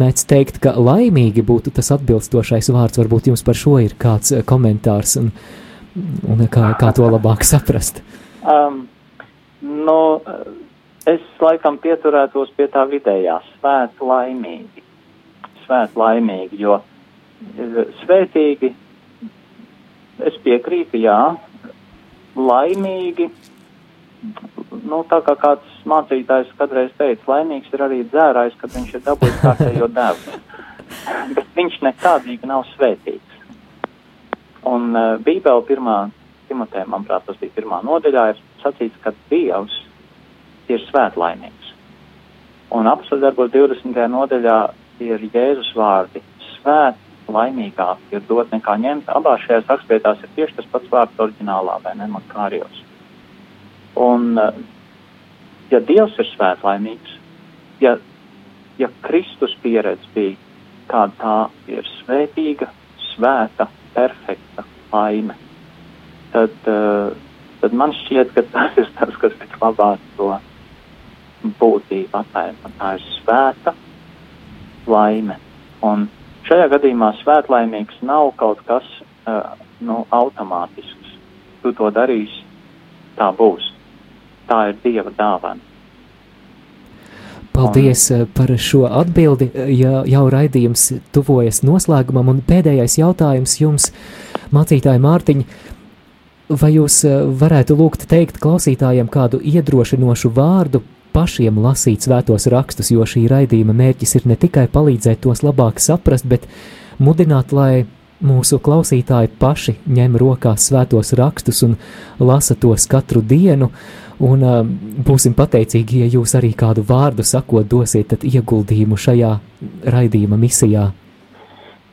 mēdz teikt, ka laimīgi būtu tas atbilstošais vārds. Varbūt jums par šo ir kāds uh, komentārs un, un kā, kā to labāk saprast? Um, nu, es laikam pieturētos pie tā vidējā svēt laimīgi. Svēt laimīgi, jo svētīgi, es piekrītu, jā, laimīgi, nu, tā kā kāds mācītājs kādreiz teica, laimīgs ir arī dzērājs, kad viņš ir dabūjis kārtējo devu. <laughs> Bet viņš nekādīgi nav svētīts. Un uh, Bībele pirmā, Timotē, manuprāt, tas bija pirmā nodaļā, ir sacīts, ka Dievs ir svētlaimīgs. Un apsverdarbos 20. nodaļā ir Jēzus vārdi svēt laimīgāk ir dot nekā ņemt. Abās šajās rakstvietās ir tieši tas pats vārds oriģinālā, vai ne, makārijos. Un, ja Dievs ir svētlaimīgs, ja, ja Kristus pieredze bija, kāda tā ir svētīga, svēta, perfekta laime, tad, tad man šķiet, ka tas ir tas, kas vislabāk to būtību ataino. Tā ir svēta laime. Un šajā gadījumā svētlaimīgs nav kaut kas uh, nu, automātisks. Tu to darīsi, tā būs tā ir Dieva dāvana. Paldies par šo atbildi. Ja jau raidījums tuvojas noslēgumam, un pēdējais jautājums jums, mācītāji Mārtiņa, vai jūs varētu lūgt teikt klausītājiem kādu iedrošinošu vārdu pašiem lasīt svētos rakstus, jo šī raidījuma mērķis ir ne tikai palīdzēt tos labāk saprast, bet mudināt, lai mūsu klausītāji paši ņem rokās svētos rakstus un lasa tos katru dienu, un uh, būsim pateicīgi, ja jūs arī kādu vārdu sakot dosiet ieguldījumu šajā raidījuma misijā.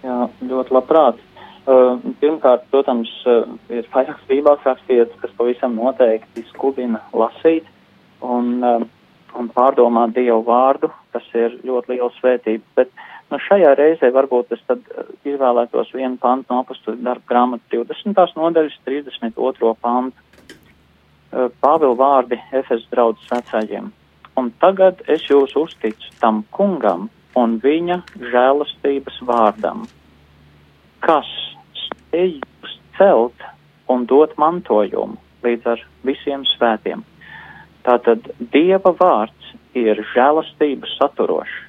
Jā, ļoti labprāt. Uh, pirmkārt, protams, uh, ir vairākas bībeles rakstītas, kas pavisam noteikti skubina lasīt un, uh, un pārdomāt Dievu vārdu, kas ir ļoti liela svētība. Bet nu, šajā reizē varbūt es tad uh, izvēlētos vienu pantu no apustuļu darba grāmatas 20. nodaļas 32. pantu Eh, Pāvila vārdi Efes draudzes vecājiem. Un tagad es jūs uzticu tam kungam un viņa žēlastības vārdam, kas spēj jūs celt un dot mantojumu līdz ar visiem svētiem. Tātad Dieva vārds ir žēlastības saturošs.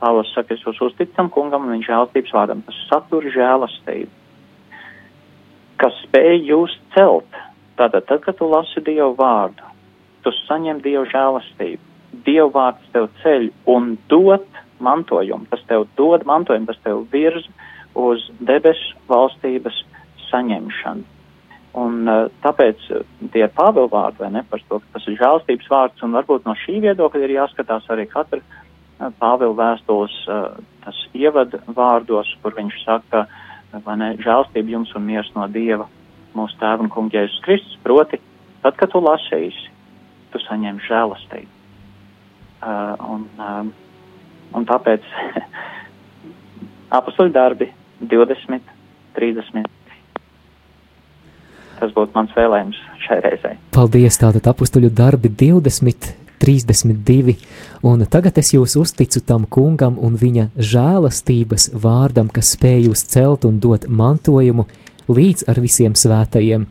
Pāvils saka, es jūs uzticam kungam un viņa žēlastības vārdam. Tas satur žēlastību, kas spēj jūs celt Tātad, tad, kad tu lasi Dievu vārdu, tu saņem Dievu žēlastību. Dievu vārds tev ceļ un dod mantojumu. Tas tev dod mantojumu, tas tev virz uz debesu valstības saņemšanu. Un uh, tāpēc uh, tie ir Pāvila vārdi, vai ne, par to, ka tas ir žēlstības vārds, un varbūt no šī viedokļa ir jāskatās arī katra uh, Pāvila vēstules tas ievada vārdos, kur viņš saka, vai ne, žēlstība jums un miers no Dieva mūsu tēva un kunga Jēzus Kristus, proti, tad, kad tu lasīsi, tu saņem žēlastību. Uh, un, um, un tāpēc apakstuļu darbi 20, 30. Tas būtu mans vēlējums šai reizei. Paldies! Tātad apakstuļu darbi 20, 32. Un tagad es jūs uzticu tam kungam un viņa žēlastības vārdam, kas spēj jūs celt un dot mantojumu līdz ar visiem svētajiem.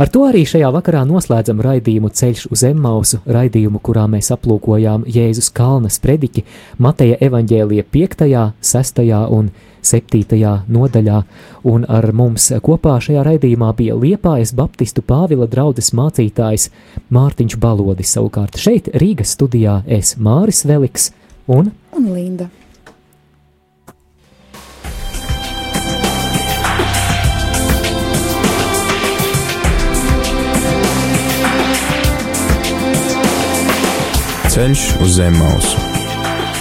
Ar to arī šajā vakarā noslēdzam raidījumu Ceļš uz Emmausu, raidījumu, kurā mēs aplūkojām Jēzus Kalnas prediķi Mateja evaņģēlija 5., 6. un 7. Nodaļā, un ar mums kopā šajā raidījumā bija Liepājas Baptistu Pāvila draudzes mācītājs Mārtiņš Balodis. Savukārt šeit Rīgas studijā es Māris Veliks un, un Linda. Ceļš uz zem mausu